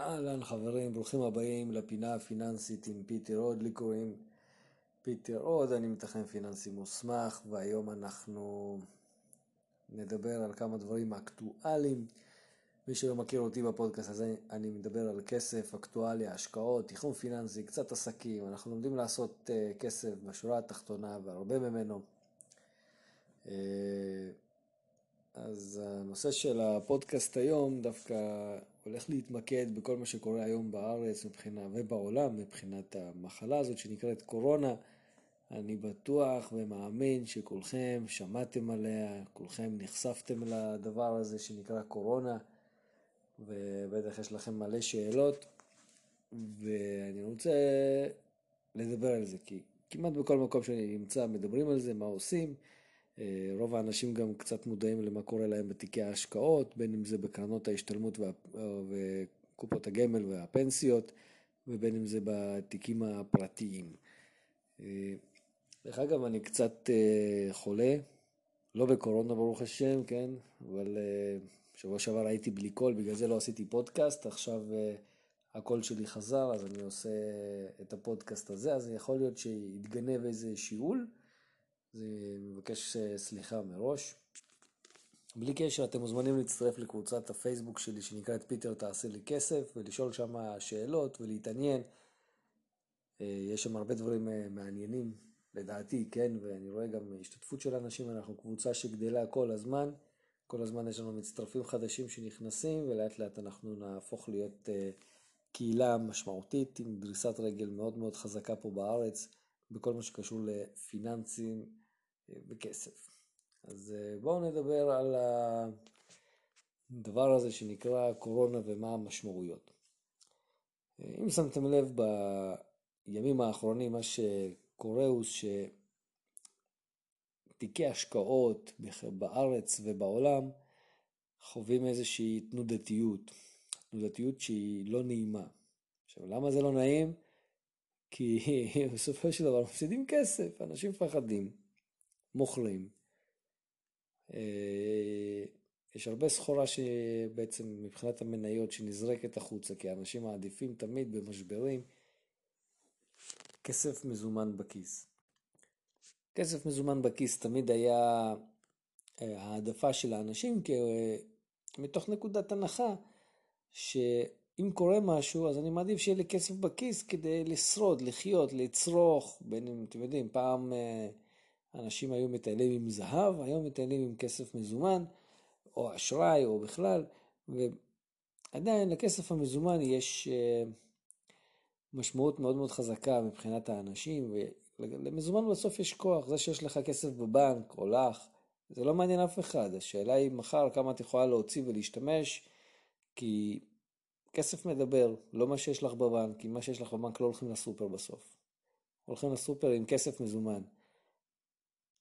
אהלן חברים, ברוכים הבאים לפינה הפיננסית עם פיטר עוד, לי קוראים פיטר עוד, אני מתכנן פיננסי מוסמך והיום אנחנו נדבר על כמה דברים אקטואליים. מי שלא מכיר אותי בפודקאסט הזה, אני מדבר על כסף, אקטואליה, השקעות, תכנון פיננסי, קצת עסקים, אנחנו לומדים לעשות אה, כסף בשורה התחתונה והרבה ממנו. אה, אז הנושא של הפודקאסט היום דווקא הולך להתמקד בכל מה שקורה היום בארץ מבחינה, ובעולם מבחינת המחלה הזאת שנקראת קורונה. אני בטוח ומאמין שכולכם שמעתם עליה, כולכם נחשפתם לדבר הזה שנקרא קורונה, ובטח יש לכם מלא שאלות, ואני רוצה לדבר על זה, כי כמעט בכל מקום שאני נמצא מדברים על זה, מה עושים. אה, רוב האנשים גם קצת מודעים למה קורה להם בתיקי ההשקעות, בין אם זה בקרנות ההשתלמות וה... וקופות הגמל והפנסיות, ובין אם זה בתיקים הפרטיים. אה, דרך אגב, אני קצת אה, חולה, לא בקורונה ברוך השם, כן, אבל שבוע שעבר הייתי בלי קול, בגלל זה לא עשיתי פודקאסט, עכשיו הקול שלי חזר, אז אני עושה את הפודקאסט הזה, אז יכול להיות שיתגנב איזה שיעול. אז אני מבקש אה, סליחה מראש. בלי קשר, אתם מוזמנים להצטרף לקבוצת הפייסבוק שלי שנקראת פיטר תעשה לי כסף ולשאול שם שאלות ולהתעניין. אה, יש שם הרבה דברים אה, מעניינים, לדעתי, כן, ואני רואה גם השתתפות של אנשים, אנחנו קבוצה שגדלה כל הזמן. כל הזמן יש לנו מצטרפים חדשים שנכנסים ולאט לאט אנחנו נהפוך להיות קהילה משמעותית עם דריסת רגל מאוד מאוד חזקה פה בארץ בכל מה שקשור לפיננסים בכסף. אז אה, בואו נדבר על הדבר הזה שנקרא קורונה ומה המשמעויות. אה, אם שמתם לב בימים האחרונים מה שקורה הוא שתיקי השקעות בארץ ובעולם חווים איזושהי תנודתיות, תנודתיות שהיא לא נעימה. עכשיו למה זה לא נעים? כי בסופו של דבר מפסידים כסף, אנשים מפחדים. מוכרים. אה, יש הרבה סחורה שבעצם מבחינת המניות שנזרקת החוצה, כי אנשים מעדיפים תמיד במשברים כסף מזומן בכיס. כסף מזומן בכיס תמיד היה אה, העדפה של האנשים, כי אה, מתוך נקודת הנחה שאם קורה משהו אז אני מעדיף שיהיה לי כסף בכיס כדי לשרוד, לחיות, לצרוך, בין אם אתם יודעים, פעם אנשים היו מטיילים עם זהב, היום מטיילים עם כסף מזומן, או אשראי, או בכלל, ועדיין לכסף המזומן יש אה, משמעות מאוד מאוד חזקה מבחינת האנשים, ולמזומן בסוף יש כוח, זה שיש לך כסף בבנק, או לך, זה לא מעניין אף אחד, השאלה היא מחר כמה את יכולה להוציא ולהשתמש, כי כסף מדבר, לא מה שיש לך בבנק, כי מה שיש לך בבנק לא הולכים לסופר בסוף. הולכים לסופר עם כסף מזומן.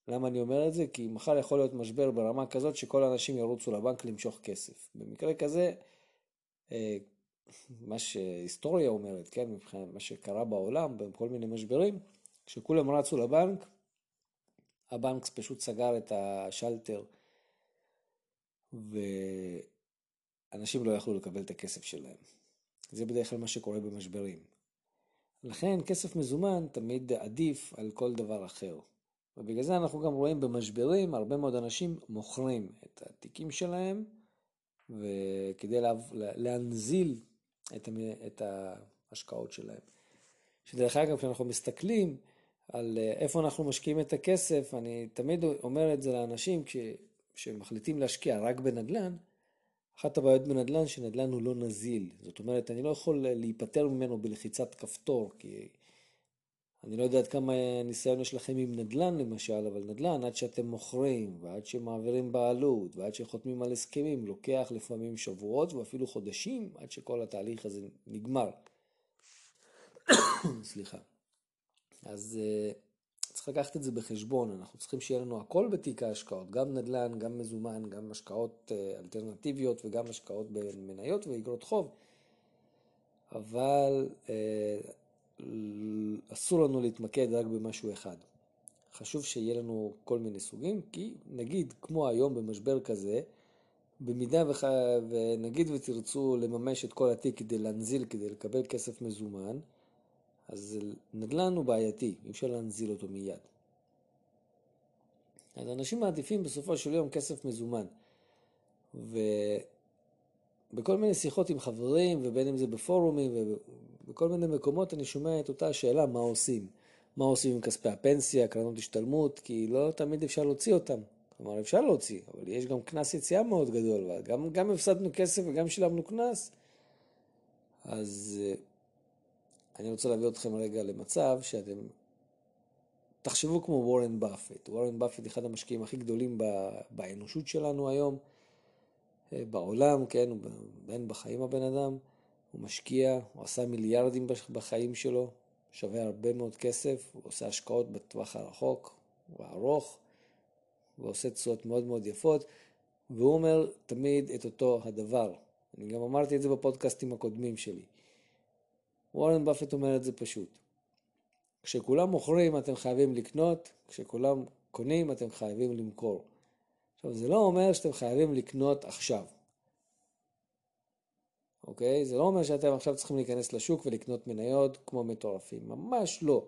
למה אני אומר את זה? כי מחר יכול להיות משבר ברמה כזאת שכל האנשים ירוצו לבנק למשוך כסף. במקרה כזה, אה, מה שהיסטוריה אומרת, כן, מבחינת מה שקרה בעולם, בכל מיני משברים, כשכולם רצו לבנק, הבנק פשוט סגר את השלטר, ואנשים לא יכלו לקבל את הכסף שלהם. זה בדרך כלל מה שקורה במשברים. לכן כסף מזומן תמיד עדיף על כל דבר אחר. ובגלל זה אנחנו גם רואים במשברים הרבה מאוד אנשים מוכרים את התיקים שלהם וכדי לה, להנזיל את, את ההשקעות שלהם. שדרך אגב כשאנחנו מסתכלים על אה, איפה אנחנו משקיעים את הכסף, אני תמיד אומר את זה לאנשים כשמחליטים להשקיע רק בנדל"ן, אחת הבעיות בנדל"ן שנדל"ן הוא לא נזיל, זאת אומרת אני לא יכול להיפטר ממנו בלחיצת כפתור כי אני לא יודע עד כמה ניסיון יש לכם עם נדל"ן למשל, אבל נדל"ן עד שאתם מוכרים ועד שמעבירים בעלות ועד שחותמים על הסכמים לוקח לפעמים שבועות ואפילו חודשים עד שכל התהליך הזה נגמר. סליחה. אז uh, צריך לקחת את זה בחשבון, אנחנו צריכים שיהיה לנו הכל בתיק ההשקעות, גם נדל"ן, גם מזומן, גם השקעות uh, אלטרנטיביות וגם השקעות במניות ואגרות חוב. אבל uh, אסור לנו להתמקד רק במשהו אחד. חשוב שיהיה לנו כל מיני סוגים, כי נגיד כמו היום במשבר כזה, במידה וח... ונגיד ותרצו לממש את כל התיק כדי להנזיל, כדי לקבל כסף מזומן, אז נדל"ן הוא בעייתי, אי אפשר להנזיל אותו מיד. אז אנשים מעדיפים בסופו של יום כסף מזומן. ובכל מיני שיחות עם חברים, ובין אם זה בפורומים ובכל מיני מקומות, אני שומע את אותה השאלה, מה עושים? מה עושים עם כספי הפנסיה, קרנות השתלמות, כי לא תמיד אפשר להוציא אותם. כלומר, אפשר להוציא, אבל יש גם קנס יציאה מאוד גדול, וגם גם הפסדנו כסף וגם שילמנו קנס. אז אה, אני רוצה להביא אתכם רגע למצב שאתם תחשבו כמו וורן באפט. וורן באפט אחד המשקיעים הכי גדולים באנושות שלנו היום, אה, בעולם, כן, בן בחיים הבן אדם, הוא משקיע, הוא עשה מיליארדים בחיים שלו, שווה הרבה מאוד כסף, הוא עושה השקעות בטווח הרחוק והארוך, ועושה תשואות מאוד מאוד יפות, והוא אומר תמיד את אותו הדבר. אני גם אמרתי את זה בפודקאסטים הקודמים שלי. וורן באפט אומר את זה פשוט. כשכולם מוכרים אתם חייבים לקנות, כשכולם קונים אתם חייבים למכור. עכשיו זה לא אומר שאתם חייבים לקנות עכשיו. אוקיי? זה לא אומר שאתם עכשיו צריכים להיכנס לשוק ולקנות מניות כמו מטורפים. ממש לא.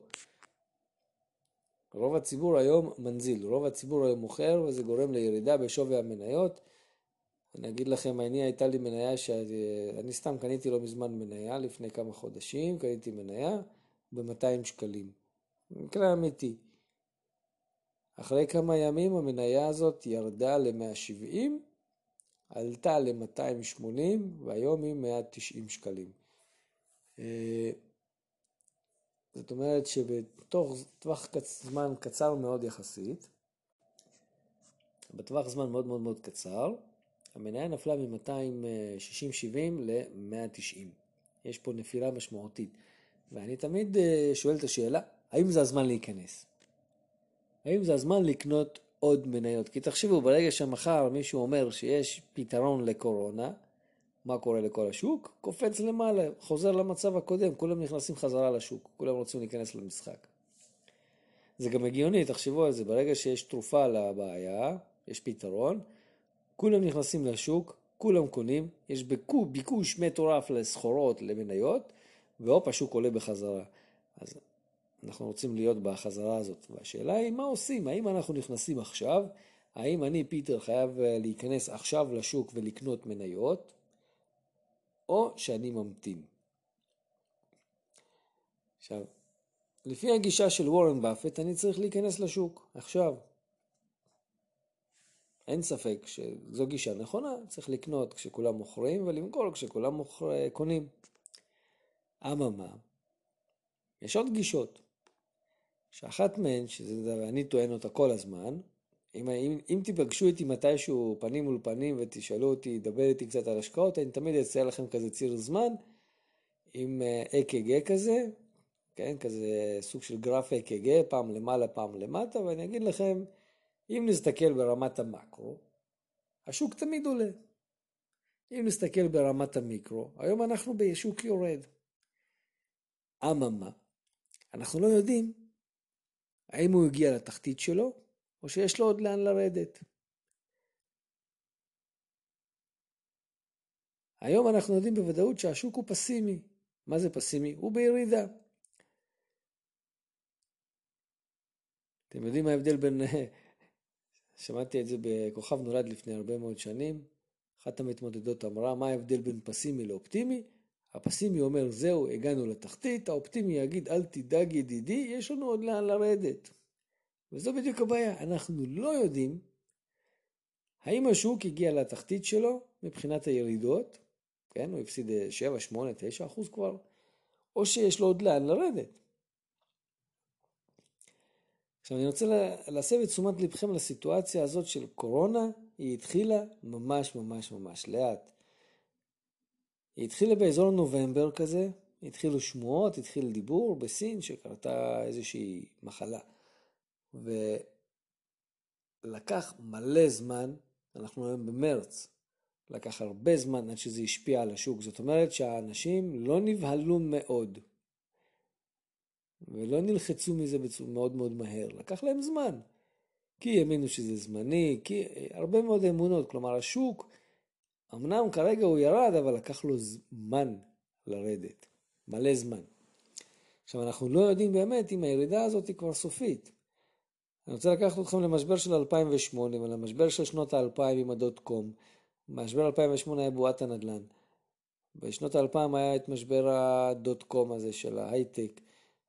רוב הציבור היום מנזיל, רוב הציבור היום מוכר וזה גורם לירידה בשווי המניות. אני אגיד לכם, אני הייתה לי מניה שאני סתם קניתי לא מזמן מניה, לפני כמה חודשים קניתי מניה ב-200 שקלים. מקרה אמיתי. אחרי כמה ימים המניה הזאת ירדה ל-170, עלתה ל-280 והיום היא 190 שקלים. אה, זאת אומרת שבתוך טווח זמן קצר מאוד יחסית, בטווח זמן מאוד מאוד מאוד קצר, המניה נפלה מ-260-70 ל-190. יש פה נפילה משמעותית. ואני תמיד אה, שואל את השאלה, האם זה הזמן להיכנס? האם זה הזמן לקנות עוד מניות? כי תחשבו, ברגע שמחר מישהו אומר שיש פתרון לקורונה, מה קורה לכל השוק? קופץ למעלה, חוזר למצב הקודם, כולם נכנסים חזרה לשוק, כולם רוצים להיכנס למשחק. זה גם הגיוני, תחשבו על זה, ברגע שיש תרופה לבעיה, יש פתרון, כולם נכנסים לשוק, כולם קונים, יש ביקוש מטורף לסחורות, למניות, והופ, השוק עולה בחזרה. אז אנחנו רוצים להיות בחזרה הזאת. והשאלה היא, מה עושים? האם אנחנו נכנסים עכשיו? האם אני, פיטר, חייב להיכנס עכשיו לשוק ולקנות מניות? או שאני ממתין. עכשיו, לפי הגישה של וורן באפט, אני צריך להיכנס לשוק, עכשיו. אין ספק שזו גישה נכונה, צריך לקנות כשכולם מוכרים ולמכור כשכולם מוכר, קונים. אממה, יש עוד גישות, שאחת מהן, שזה אני טוען אותה כל הזמן, אם, אם, אם תיפגשו איתי מתישהו פנים מול פנים ותשאלו אותי, דבר איתי קצת על השקעות, אני תמיד אציע לכם כזה ציר זמן עם אק"ג אה, כזה, כן, כזה סוג של גרף אק"ג, פעם למעלה, פעם למטה, ואני אגיד לכם, אם נסתכל ברמת המקרו, השוק תמיד עולה. אם נסתכל ברמת המיקרו, היום אנחנו בשוק יורד. אממה, אנחנו לא יודעים האם הוא הגיע לתחתית שלו, או שיש לו עוד לאן לרדת. היום אנחנו יודעים בוודאות שהשוק הוא פסימי. מה זה פסימי? הוא בירידה. אתם יודעים מה ההבדל בין... שמעתי את זה בכוכב נולד לפני הרבה מאוד שנים. אחת המתמודדות אמרה, מה ההבדל בין פסימי לאופטימי? הפסימי אומר, זהו, הגענו לתחתית, האופטימי יגיד, אל תדאג ידידי, יש לנו עוד לאן לרדת. וזו בדיוק הבעיה, אנחנו לא יודעים האם השוק הגיע לתחתית שלו מבחינת הירידות, כן, הוא הפסיד 7, 8, 9 אחוז כבר, או שיש לו עוד לאן לרדת. עכשיו אני רוצה להסב את תשומת לבכם לסיטואציה הזאת של קורונה, היא התחילה ממש ממש ממש לאט. היא התחילה באזור נובמבר כזה, התחילו שמועות, התחיל דיבור בסין שקרתה איזושהי מחלה. ולקח מלא זמן, אנחנו היום במרץ, לקח הרבה זמן עד שזה השפיע על השוק. זאת אומרת שהאנשים לא נבהלו מאוד ולא נלחצו מזה מאוד מאוד מהר, לקח להם זמן. כי האמינו שזה זמני, כי הרבה מאוד אמונות, כלומר השוק אמנם כרגע הוא ירד, אבל לקח לו זמן לרדת, מלא זמן. עכשיו, אנחנו לא יודעים באמת אם הירידה הזאת היא כבר סופית. אני רוצה לקחת אתכם למשבר של 2008 ולמשבר של שנות האלפיים עם הדוט קום. משבר 2008 היה בועת הנדל"ן. בשנות האלפיים היה את משבר הדוט קום הזה של ההייטק,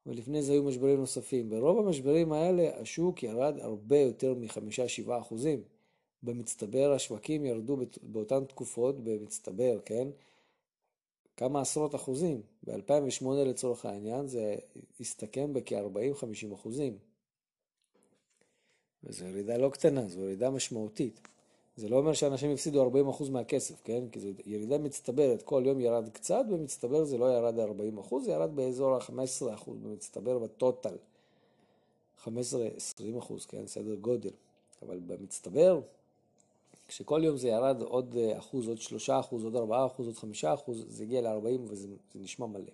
ולפני זה היו משברים נוספים. ברוב המשברים האלה השוק ירד הרבה יותר מחמישה-שבעה אחוזים. במצטבר השווקים ירדו באותן תקופות, במצטבר, כן? כמה עשרות אחוזים. ב-2008 לצורך העניין זה הסתכם בכ-40-50 אחוזים. וזו ירידה לא קטנה, זו ירידה משמעותית. זה לא אומר שאנשים הפסידו 40% מהכסף, כן? כי זו ירידה מצטברת, כל יום ירד קצת, במצטבר זה לא ירד 40%, זה ירד באזור ה-15% במצטבר בטוטל. 15-20%, כן? סדר גודל. אבל במצטבר, כשכל יום זה ירד עוד אחוז, עוד 3%, עוד 4%, עוד 5%, זה הגיע ל-40% וזה נשמע מלא.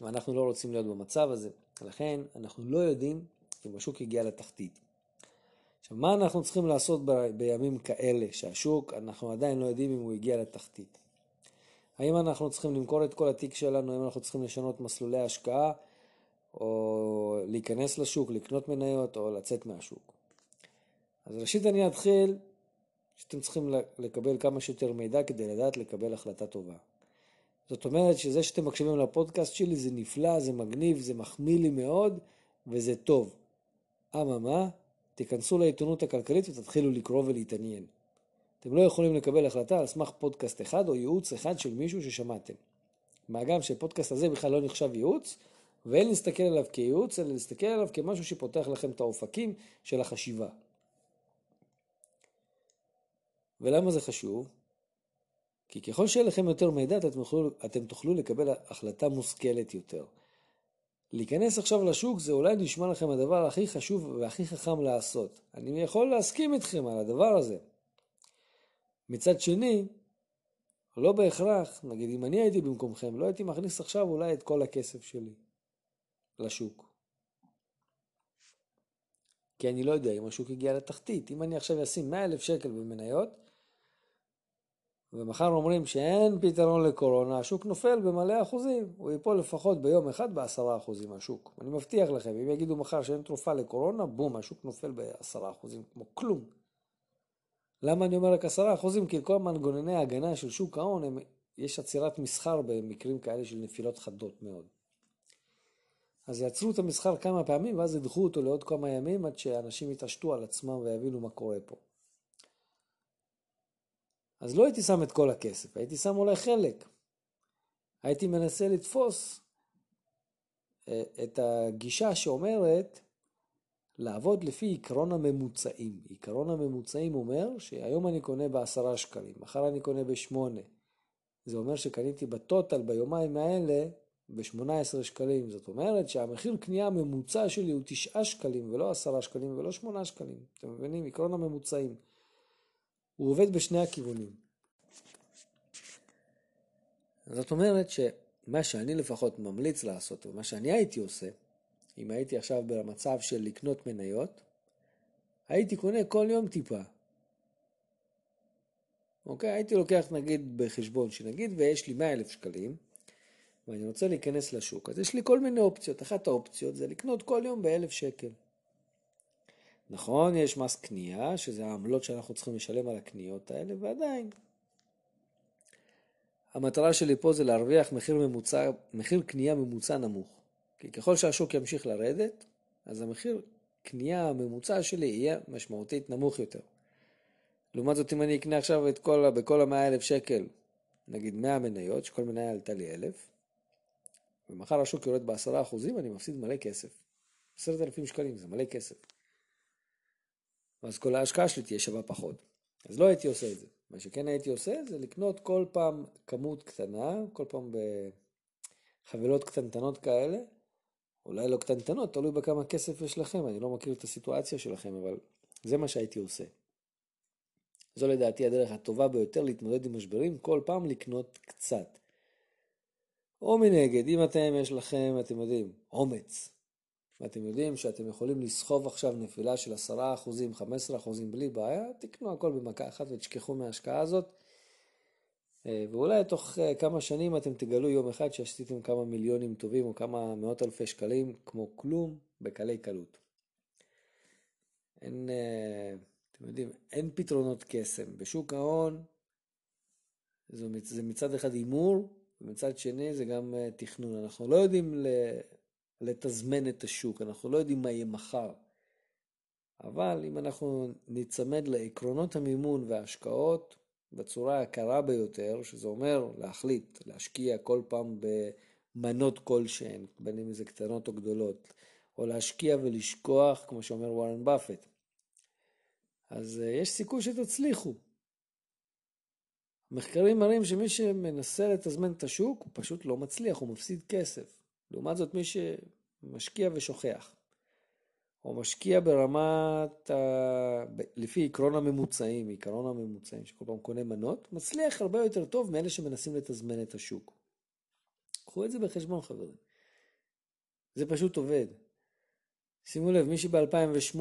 ואנחנו לא רוצים להיות במצב הזה, לכן אנחנו לא יודעים אם השוק הגיע לתחתית. עכשיו, מה אנחנו צריכים לעשות ב- בימים כאלה, שהשוק, אנחנו עדיין לא יודעים אם הוא הגיע לתחתית? האם אנחנו צריכים למכור את כל התיק שלנו, האם אנחנו צריכים לשנות מסלולי השקעה, או להיכנס לשוק, לקנות מניות, או לצאת מהשוק? אז ראשית אני אתחיל שאתם צריכים לקבל כמה שיותר מידע כדי לדעת לקבל החלטה טובה. זאת אומרת שזה שאתם מקשיבים לפודקאסט שלי זה נפלא, זה מגניב, זה מחמיא לי מאוד וזה טוב. אממה, תיכנסו לעיתונות הכלכלית ותתחילו לקרוא ולהתעניין. אתם לא יכולים לקבל החלטה על סמך פודקאסט אחד או ייעוץ אחד של מישהו ששמעתם. מה גם שפודקאסט הזה בכלל לא נחשב ייעוץ, ואין להסתכל עליו כייעוץ, אלא להסתכל עליו כמשהו שפותח לכם את האופקים של החשיבה. ולמה זה חשוב? כי ככל שיהיה לכם יותר מידע, אתם תוכלו, אתם תוכלו לקבל החלטה מושכלת יותר. להיכנס עכשיו לשוק זה אולי נשמע לכם הדבר הכי חשוב והכי חכם לעשות. אני יכול להסכים איתכם על הדבר הזה. מצד שני, לא בהכרח, נגיד אם אני הייתי במקומכם, לא הייתי מכניס עכשיו אולי את כל הכסף שלי לשוק. כי אני לא יודע אם השוק הגיע לתחתית. אם אני עכשיו אשים 100 אלף שקל במניות, ומחר אומרים שאין פתרון לקורונה, השוק נופל במלא אחוזים, הוא ייפול לפחות ביום אחד בעשרה אחוזים השוק. אני מבטיח לכם, אם יגידו מחר שאין תרופה לקורונה, בום, השוק נופל בעשרה אחוזים, כמו כלום. למה אני אומר רק עשרה אחוזים? כי כל מנגנוני ההגנה של שוק ההון, הם, יש עצירת מסחר במקרים כאלה של נפילות חדות מאוד. אז יעצרו את המסחר כמה פעמים, ואז ידחו אותו לעוד כמה ימים עד שאנשים יתעשתו על עצמם ויבינו מה קורה פה. אז לא הייתי שם את כל הכסף, הייתי שם אולי חלק. הייתי מנסה לתפוס אה, את הגישה שאומרת לעבוד לפי עקרון הממוצעים. עקרון הממוצעים אומר שהיום אני קונה בעשרה שקלים, מחר אני קונה בשמונה. זה אומר שקניתי בטוטל ביומיים האלה ב-18 שקלים. זאת אומרת שהמחיר קנייה הממוצע שלי הוא 9 שקלים ולא 10 שקלים ולא 8 שקלים. אתם מבינים? עקרון הממוצעים. הוא עובד בשני הכיוונים. זאת אומרת שמה שאני לפחות ממליץ לעשות, ומה שאני הייתי עושה, אם הייתי עכשיו במצב של לקנות מניות, הייתי קונה כל יום טיפה. אוקיי? הייתי לוקח נגיד בחשבון שנגיד ויש לי 100 אלף שקלים, ואני רוצה להיכנס לשוק, אז יש לי כל מיני אופציות. אחת האופציות זה לקנות כל יום באלף שקל. נכון, יש מס קנייה, שזה העמלות שאנחנו צריכים לשלם על הקניות האלה, ועדיין. המטרה שלי פה זה להרוויח מחיר, ממוצע, מחיר קנייה ממוצע נמוך. כי ככל שהשוק ימשיך לרדת, אז המחיר קנייה הממוצע שלי יהיה משמעותית נמוך יותר. לעומת זאת, אם אני אקנה עכשיו את כל, בכל המאה אלף שקל, נגיד 100 מניות, שכל מניה עלתה לי אלף, ומחר השוק יורד בעשרה אחוזים, אני מפסיד מלא כסף. עשרת אלפים שקלים זה מלא כסף. ואז כל ההשקעה שלי תהיה שווה פחות. אז לא הייתי עושה את זה. מה שכן הייתי עושה זה לקנות כל פעם כמות קטנה, כל פעם בחבילות קטנטנות כאלה, אולי לא קטנטנות, תלוי בכמה כסף יש לכם, אני לא מכיר את הסיטואציה שלכם, אבל זה מה שהייתי עושה. זו לדעתי הדרך הטובה ביותר להתמודד עם משברים, כל פעם לקנות קצת. או מנגד, אם אתם יש לכם, אתם יודעים, אומץ, ואתם יודעים שאתם יכולים לסחוב עכשיו נפילה של 10%, 15% בלי בעיה, תקנו הכל במכה אחת ותשכחו מההשקעה הזאת. אה, ואולי תוך אה, כמה שנים אתם תגלו יום אחד שעשיתם כמה מיליונים טובים או כמה מאות אלפי שקלים כמו כלום בקלי קלות. אין, אה, אתם יודעים, אין פתרונות קסם. בשוק ההון זה, מצד אחד הימור, ומצד שני זה גם תכנון. אנחנו לא יודעים לתזמן את השוק, אנחנו לא יודעים מה יהיה מחר. אבל אם אנחנו ניצמד לעקרונות המימון וההשקעות, בצורה הקרה ביותר, שזה אומר להחליט, להשקיע כל פעם במנות כלשהן, בין אם זה קטנות או גדולות, או להשקיע ולשכוח, כמו שאומר וורן באפט. אז uh, יש סיכוי שתצליחו. מחקרים מראים שמי שמנסה לתזמן את השוק, הוא פשוט לא מצליח, הוא מפסיד כסף. לעומת זאת, מי שמשקיע ושוכח. או משקיע ברמת, ה... לפי עקרון הממוצעים, עקרון הממוצעים, שכל פעם קונה מנות, מצליח הרבה יותר טוב מאלה שמנסים לתזמן את השוק. קחו את זה בחשבון חברים. זה פשוט עובד. שימו לב, מי שב-2008,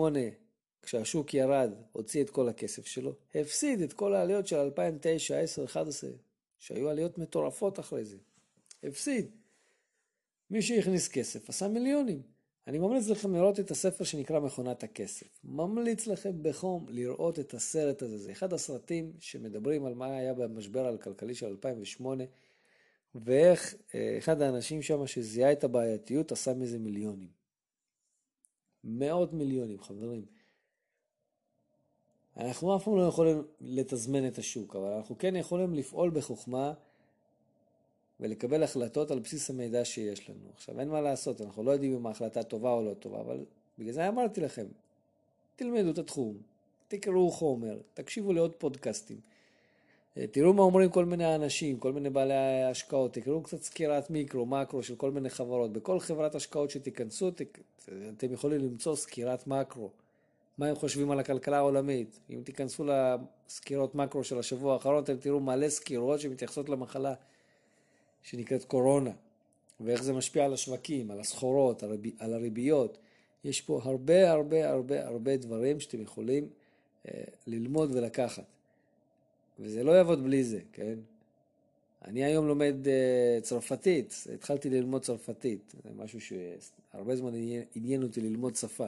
כשהשוק ירד, הוציא את כל הכסף שלו, הפסיד את כל העליות של 2009, 10, 11, שהיו עליות מטורפות אחרי זה. הפסיד. מי שהכניס כסף עשה מיליונים. אני ממליץ לכם לראות את הספר שנקרא מכונת הכסף. ממליץ לכם בחום לראות את הסרט הזה. זה אחד הסרטים שמדברים על מה היה במשבר הכלכלי של 2008, ואיך אה, אחד האנשים שם שזיהה את הבעייתיות עשה מזה מיליונים. מאות מיליונים, חברים. אנחנו אף פעם לא יכולים לתזמן את השוק, אבל אנחנו כן יכולים לפעול בחוכמה ולקבל החלטות על בסיס המידע שיש לנו. עכשיו, אין מה לעשות, אנחנו לא יודעים אם ההחלטה טובה או לא טובה, אבל בגלל זה אמרתי לכם, תלמדו את התחום, תקראו חומר, תקשיבו לעוד פודקאסטים, אה, תראו מה אומרים כל מיני אנשים, כל מיני בעלי השקעות, תקראו קצת סקירת מיקרו, מקרו של כל מיני חברות. בכל חברת השקעות שתיכנסו, אתם יכולים למצוא סקירת מקרו. מה הם חושבים על הכלכלה העולמית. אם תיכנסו לסקירות מקרו של השבוע האחרון, אתם תראו מלא סקירות שמתייחסות למחלה. שנקראת קורונה, ואיך זה משפיע על השווקים, על הסחורות, על הריביות. יש פה הרבה הרבה הרבה הרבה דברים שאתם יכולים אה, ללמוד ולקחת. וזה לא יעבוד בלי זה, כן? אני היום לומד uh, צרפתית, התחלתי ללמוד צרפתית, זה משהו שהרבה זמן עניין, עניין אותי ללמוד שפה.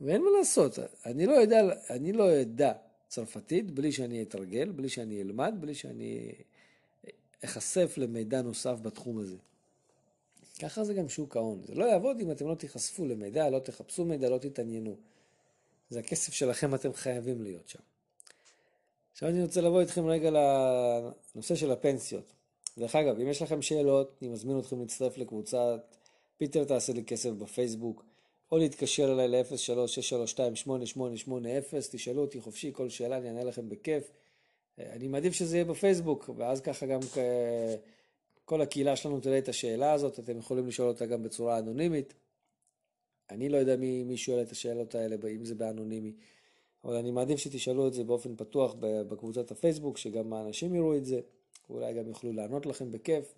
ואין מה לעשות, אני לא יודע, אני לא יודע צרפתית בלי שאני אתרגל, בלי שאני אלמד, בלי שאני אחשף למידע נוסף בתחום הזה. ככה זה גם שוק ההון. זה לא יעבוד אם אתם לא תיחשפו למידע, לא תחפשו מידע, לא תתעניינו. זה הכסף שלכם, אתם חייבים להיות שם. עכשיו אני רוצה לבוא איתכם רגע לנושא של הפנסיות. דרך אגב, אם יש לכם שאלות, אני מזמין אתכם להצטרף לקבוצת פיטר תעשה לי כסף בפייסבוק, או להתקשר אליי ל-03-632-8880, תשאלו אותי חופשי, כל שאלה אני אענה לכם בכיף. אני מעדיף שזה יהיה בפייסבוק, ואז ככה גם כל הקהילה שלנו תראה את השאלה הזאת, אתם יכולים לשאול אותה גם בצורה אנונימית. אני לא יודע מי, מי שואל את השאלות האלה, אם זה באנונימי, אבל אני מעדיף שתשאלו את זה באופן פתוח בקבוצת הפייסבוק, שגם האנשים יראו את זה, ואולי גם יוכלו לענות לכם בכיף,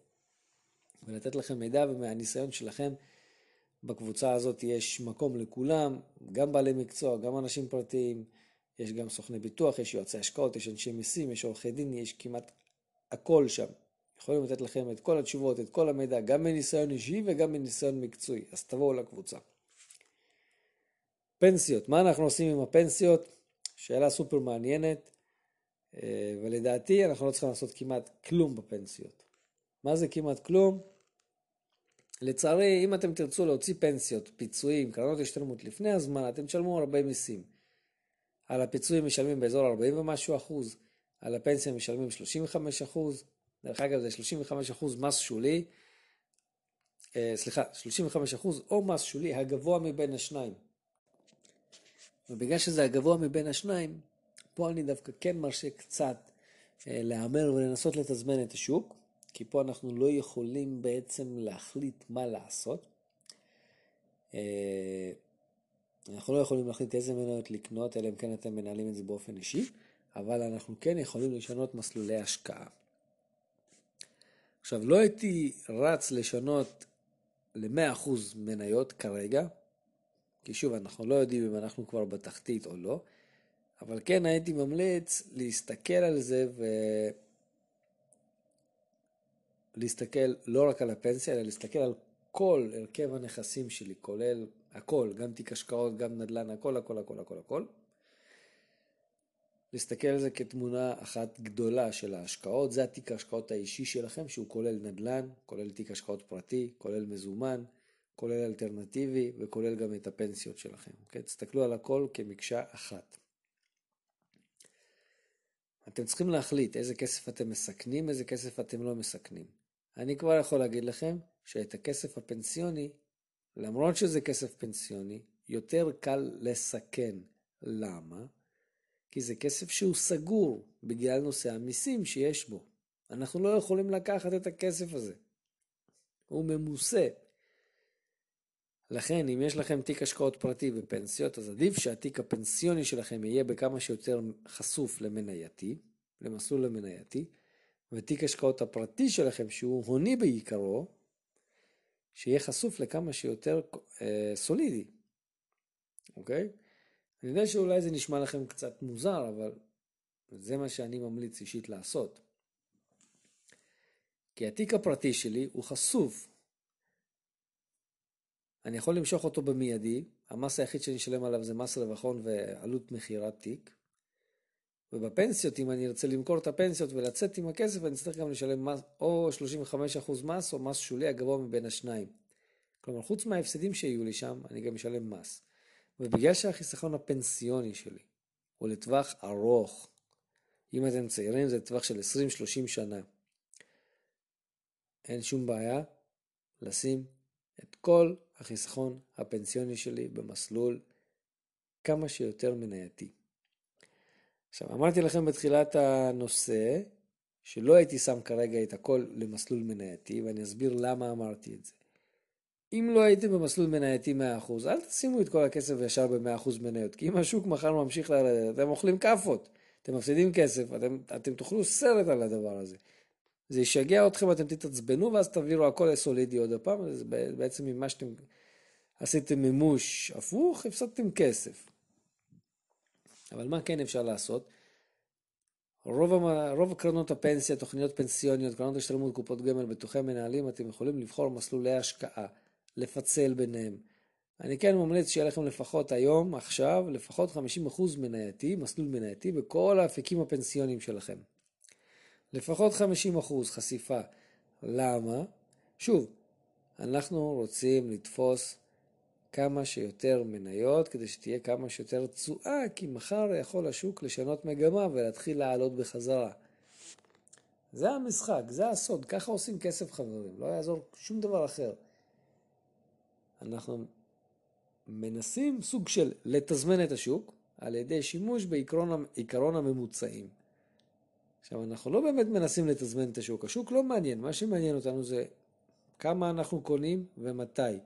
ולתת לכם מידע, ומהניסיון שלכם, בקבוצה הזאת יש מקום לכולם, גם בעלי מקצוע, גם אנשים פרטיים. יש גם סוכני ביטוח, יש יועצי השקעות, יש אנשי מיסים, יש עורכי דין, יש כמעט הכל שם. יכולים לתת לכם את כל התשובות, את כל המידע, גם מניסיון אישי וגם מניסיון מקצועי. אז תבואו לקבוצה. פנסיות, מה אנחנו עושים עם הפנסיות? שאלה סופר מעניינת, אה, ולדעתי אנחנו לא צריכים לעשות כמעט כלום בפנסיות. מה זה כמעט כלום? לצערי, אם אתם תרצו להוציא פנסיות, פיצויים, קרנות השתלמות לפני הזמן, אתם תשלמו הרבה מיסים. על הפיצוי משלמים באזור 40 ומשהו אחוז, על הפנסיה משלמים 35 אחוז, דרך אגב זה 35 אחוז מס שולי, אה, סליחה, 35 אחוז או מס שולי הגבוה מבין השניים. ובגלל שזה הגבוה מבין השניים, פה אני דווקא כן מרשה קצת אה, להמר ולנסות לתזמן את השוק, כי פה אנחנו לא יכולים בעצם להחליט מה לעשות. אה, אנחנו לא יכולים להחליט איזה מניות לקנות, אלא אם כן אתם מנהלים את זה באופן אישי, אבל אנחנו כן יכולים לשנות מסלולי השקעה. עכשיו, לא הייתי רץ לשנות ל-100% מניות כרגע, כי שוב, אנחנו לא יודעים אם אנחנו כבר בתחתית או לא, אבל כן הייתי ממליץ להסתכל על זה ולהסתכל לא רק על הפנסיה, אלא להסתכל על כל הרכב הנכסים שלי, כולל הכל, גם תיק השקעות, גם נדל"ן, הכל, הכל, הכל, הכל, הכל. להסתכל על זה כתמונה אחת גדולה של ההשקעות, זה התיק ההשקעות האישי שלכם שהוא כולל נדל"ן, כולל תיק השקעות פרטי, כולל מזומן, כולל אלטרנטיבי וכולל גם את הפנסיות שלכם. אוקיי? תסתכלו על הכל כמקשה אחת. אתם צריכים להחליט איזה כסף אתם מסכנים, איזה כסף אתם לא מסכנים. אני כבר יכול להגיד לכם שאת הכסף הפנסיוני, למרות שזה כסף פנסיוני, יותר קל לסכן. למה? כי זה כסף שהוא סגור בגלל נושא המיסים שיש בו. אנחנו לא יכולים לקחת את הכסף הזה. הוא ממוסה. לכן, אם יש לכם תיק השקעות פרטי ופנסיות, אז עדיף שהתיק הפנסיוני שלכם יהיה בכמה שיותר חשוף למנייתי, למסלול למנייתי, ותיק השקעות הפרטי שלכם, שהוא הוני בעיקרו, שיהיה חשוף לכמה שיותר אה, סולידי, אוקיי? אני יודע שאולי זה נשמע לכם קצת מוזר, אבל זה מה שאני ממליץ אישית לעשות. כי התיק הפרטי שלי הוא חשוף. אני יכול למשוך אותו במיידי, המס היחיד שאני אשלם עליו זה מס רווחון ועלות מכירת תיק. ובפנסיות, אם אני ארצה למכור את הפנסיות ולצאת עם הכסף, אני אצטרך גם לשלם מס, או 35% מס או מס שולי הגבוה מבין השניים. כלומר, חוץ מההפסדים שיהיו לי שם, אני גם אשלם מס. ובגלל שהחיסכון הפנסיוני שלי הוא לטווח ארוך, אם אתם צעירים זה טווח של 20-30 שנה, אין שום בעיה לשים את כל החיסכון הפנסיוני שלי במסלול כמה שיותר מנייתי. עכשיו, אמרתי לכם בתחילת הנושא שלא הייתי שם כרגע את הכל למסלול מנייתי, ואני אסביר למה אמרתי את זה. אם לא הייתם במסלול מנייתי 100%, אל תשימו את כל הכסף ישר ב-100% מניות, כי אם השוק מחר ממשיך לרדת, אתם אוכלים כאפות, אתם מפסידים כסף, אתם, אתם תאכלו סרט על הדבר הזה. זה ישגע אתכם, אתם תתעצבנו, ואז תעבירו הכל לסולידי עוד הפעם, זה בעצם ממה שאתם עשיתם מימוש הפוך, הפסדתם כסף. אבל מה כן אפשר לעשות? רוב, רוב קרנות הפנסיה, תוכניות פנסיוניות, קרנות השתלמות, קופות גמל, ביטוחי מנהלים, אתם יכולים לבחור מסלולי השקעה. לפצל ביניהם. אני כן ממליץ שיהיה לכם לפחות היום, עכשיו, לפחות 50% מנייתי, מסלול מנייתי, בכל האפיקים הפנסיוניים שלכם. לפחות 50% חשיפה. למה? שוב, אנחנו רוצים לתפוס כמה שיותר מניות כדי שתהיה כמה שיותר תשואה, כי מחר יכול השוק לשנות מגמה ולהתחיל לעלות בחזרה. זה המשחק, זה הסוד, ככה עושים כסף חברים, לא יעזור שום דבר אחר. אנחנו מנסים סוג של לתזמן את השוק על ידי שימוש בעיקרון הממוצעים. עכשיו, אנחנו לא באמת מנסים לתזמן את השוק, השוק לא מעניין, מה שמעניין אותנו זה כמה אנחנו קונים ומתי.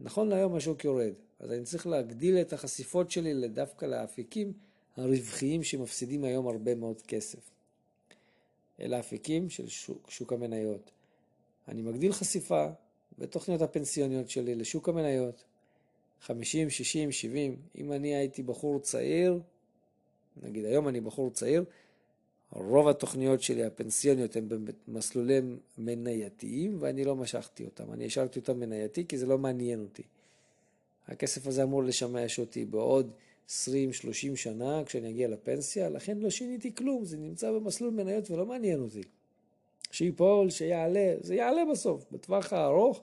נכון להיום השוק יורד, אז אני צריך להגדיל את החשיפות שלי דווקא לאפיקים הרווחיים שמפסידים היום הרבה מאוד כסף. אלה אפיקים של שוק, שוק המניות. אני מגדיל חשיפה, בתוכניות הפנסיוניות שלי לשוק המניות. 50, 60, 70, אם אני הייתי בחור צעיר, נגיד היום אני בחור צעיר, רוב התוכניות שלי הפנסיוניות הן במסלולי מנייתיים ואני לא משכתי אותם, אני השארתי אותם מנייתי כי זה לא מעניין אותי. הכסף הזה אמור לשמש אותי בעוד 20-30 שנה כשאני אגיע לפנסיה, לכן לא שיניתי כלום, זה נמצא במסלול מניות ולא מעניין אותי. שיפול, שיעלה, זה יעלה בסוף. בטווח הארוך,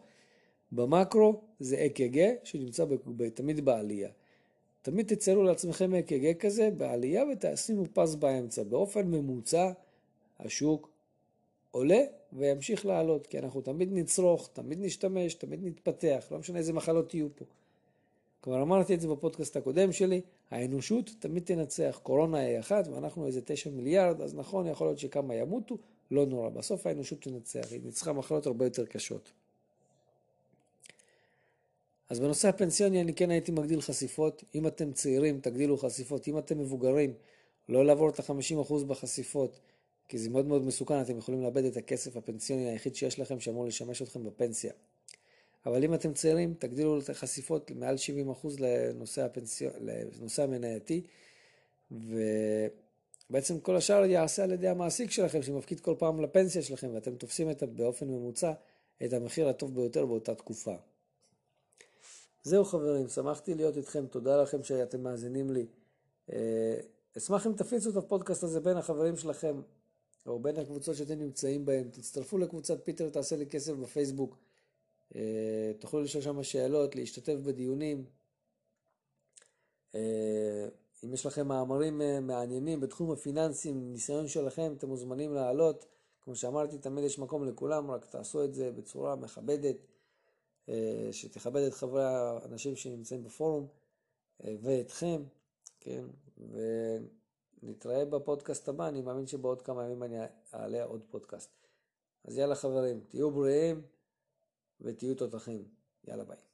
במקרו, זה אק"ג שנמצא תמיד בעלייה. תמיד תציירו לעצמכם אק"ג כזה בעלייה ותשימו פס באמצע. באופן ממוצע, השוק עולה וימשיך לעלות, כי אנחנו תמיד נצרוך, תמיד נשתמש, תמיד נתפתח, לא משנה איזה מחלות יהיו פה. כבר אמרתי את זה בפודקאסט הקודם שלי, האנושות תמיד תנצח, קורונה היא אחת ואנחנו איזה תשע מיליארד, אז נכון, יכול להיות שכמה ימותו, לא נורא, בסוף האנושות תנצח, היא ניצחה מחלות הרבה יותר קשות. אז בנושא הפנסיוני אני כן הייתי מגדיל חשיפות, אם אתם צעירים תגדילו חשיפות, אם אתם מבוגרים לא לעבור את ה-50% בחשיפות, כי זה מאוד מאוד מסוכן, אתם יכולים לאבד את הכסף הפנסיוני היחיד שיש לכם שאמור לשמש אתכם בפנסיה. אבל אם אתם צעירים, תגדילו את החשיפות מעל 70% לנושא, הפנסיו... לנושא המנייתי, ובעצם כל השאר יעשה על ידי המעסיק שלכם, שמפקיד כל פעם לפנסיה שלכם, ואתם תופסים את, באופן ממוצע את המחיר הטוב ביותר באותה תקופה. זהו חברים, שמחתי להיות איתכם, תודה לכם שאתם מאזינים לי. אה, אשמח אם תפיצו את הפודקאסט הזה בין החברים שלכם, או בין הקבוצות שאתם נמצאים בהן. תצטרפו לקבוצת פיטר תעשה לי כסף בפייסבוק. אה, תוכלו לשאול שם שאלות, להשתתף בדיונים. אה, אם יש לכם מאמרים מעניינים בתחום הפיננסים, ניסיון שלכם, אתם מוזמנים לעלות. כמו שאמרתי, תמיד יש מקום לכולם, רק תעשו את זה בצורה מכבדת. אה, שתכבד את חברי האנשים שנמצאים בפורום אה, ואתכם, כן, ונתראה בפודקאסט הבא, אני מאמין שבעוד כמה ימים אני אעלה עוד פודקאסט. אז יאללה חברים, תהיו בריאים ותהיו תותחים. יאללה ביי.